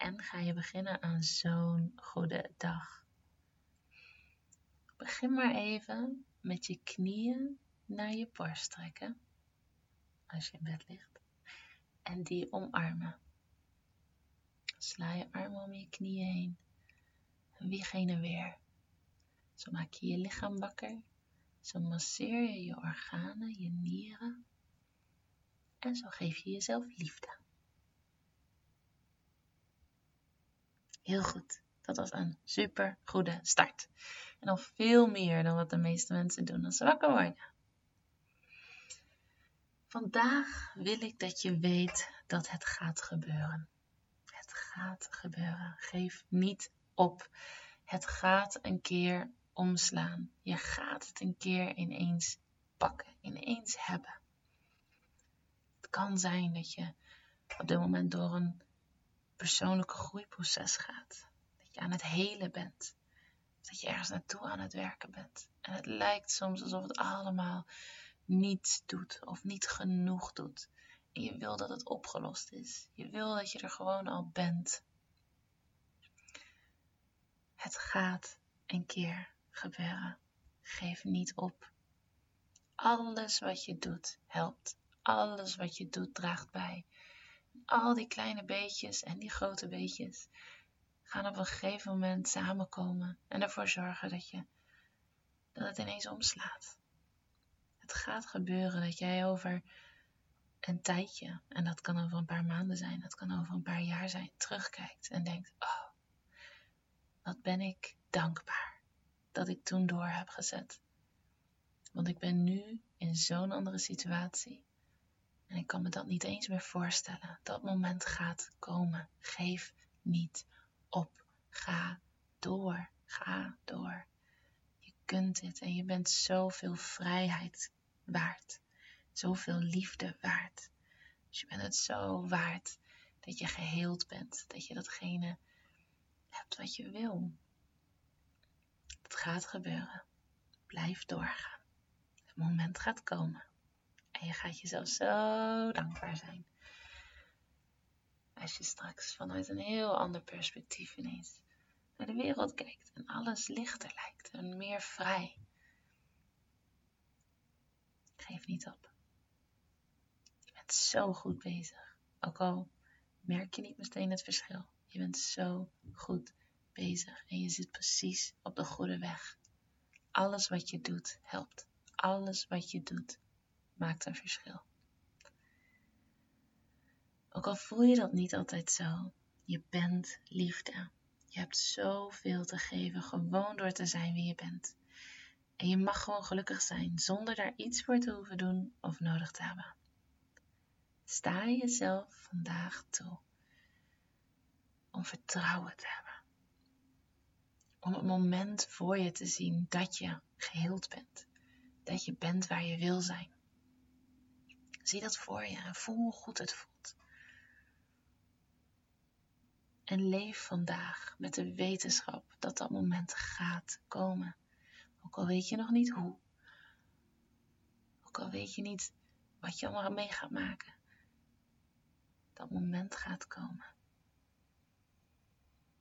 en ga je beginnen aan zo'n goede dag. Begin maar even met je knieën naar je borst trekken, als je in bed ligt, en die omarmen. Sla je armen om je knieën heen en wieg heen en weer. Zo maak je je lichaam wakker, zo masseer je je organen, je nieren en zo geef je jezelf liefde. Heel goed. Dat was een super goede start. En nog veel meer dan wat de meeste mensen doen als ze wakker worden. Vandaag wil ik dat je weet dat het gaat gebeuren. Het gaat gebeuren. Geef niet op. Het gaat een keer omslaan. Je gaat het een keer ineens pakken, ineens hebben. Het kan zijn dat je op dit moment door een persoonlijke groeiproces gaat. Dat je aan het helen bent. Dat je ergens naartoe aan het werken bent. En het lijkt soms alsof het allemaal niets doet of niet genoeg doet. En je wil dat het opgelost is. Je wil dat je er gewoon al bent. Het gaat een keer gebeuren. Geef niet op. Alles wat je doet helpt. Alles wat je doet draagt bij al die kleine beetjes en die grote beetjes gaan op een gegeven moment samenkomen en ervoor zorgen dat, je, dat het ineens omslaat. Het gaat gebeuren dat jij over een tijdje, en dat kan over een paar maanden zijn, dat kan over een paar jaar zijn, terugkijkt en denkt: Oh, wat ben ik dankbaar dat ik toen door heb gezet. Want ik ben nu in zo'n andere situatie. En ik kan me dat niet eens meer voorstellen. Dat moment gaat komen. Geef niet op. Ga door. Ga door. Je kunt dit en je bent zoveel vrijheid waard. Zoveel liefde waard. Dus je bent het zo waard dat je geheeld bent. Dat je datgene hebt wat je wil. Het gaat gebeuren. Blijf doorgaan. Het moment gaat komen. En je gaat jezelf zo dankbaar zijn. Als je straks vanuit een heel ander perspectief ineens naar de wereld kijkt en alles lichter lijkt en meer vrij. Geef niet op. Je bent zo goed bezig. Ook al merk je niet meteen het verschil. Je bent zo goed bezig en je zit precies op de goede weg. Alles wat je doet helpt. Alles wat je doet maakt een verschil. Ook al voel je dat niet altijd zo, je bent liefde. Je hebt zoveel te geven gewoon door te zijn wie je bent. En je mag gewoon gelukkig zijn zonder daar iets voor te hoeven doen of nodig te hebben. Sta jezelf vandaag toe om vertrouwen te hebben. Om het moment voor je te zien dat je geheeld bent. Dat je bent waar je wil zijn. Zie dat voor je en voel hoe goed het voelt. En leef vandaag met de wetenschap dat dat moment gaat komen. Ook al weet je nog niet hoe. Ook al weet je niet wat je allemaal mee gaat maken. Dat moment gaat komen.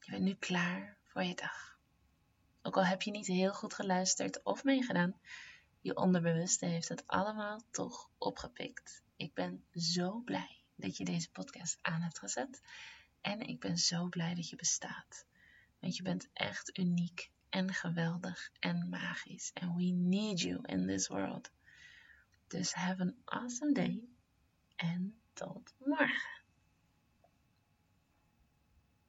Je bent nu klaar voor je dag. Ook al heb je niet heel goed geluisterd of meegedaan, je onderbewuste heeft het allemaal toch opgepikt. Ik ben zo blij dat je deze podcast aan hebt gezet. En ik ben zo blij dat je bestaat. Want je bent echt uniek en geweldig en magisch. And we need you in this world. Dus have an awesome day. En tot morgen.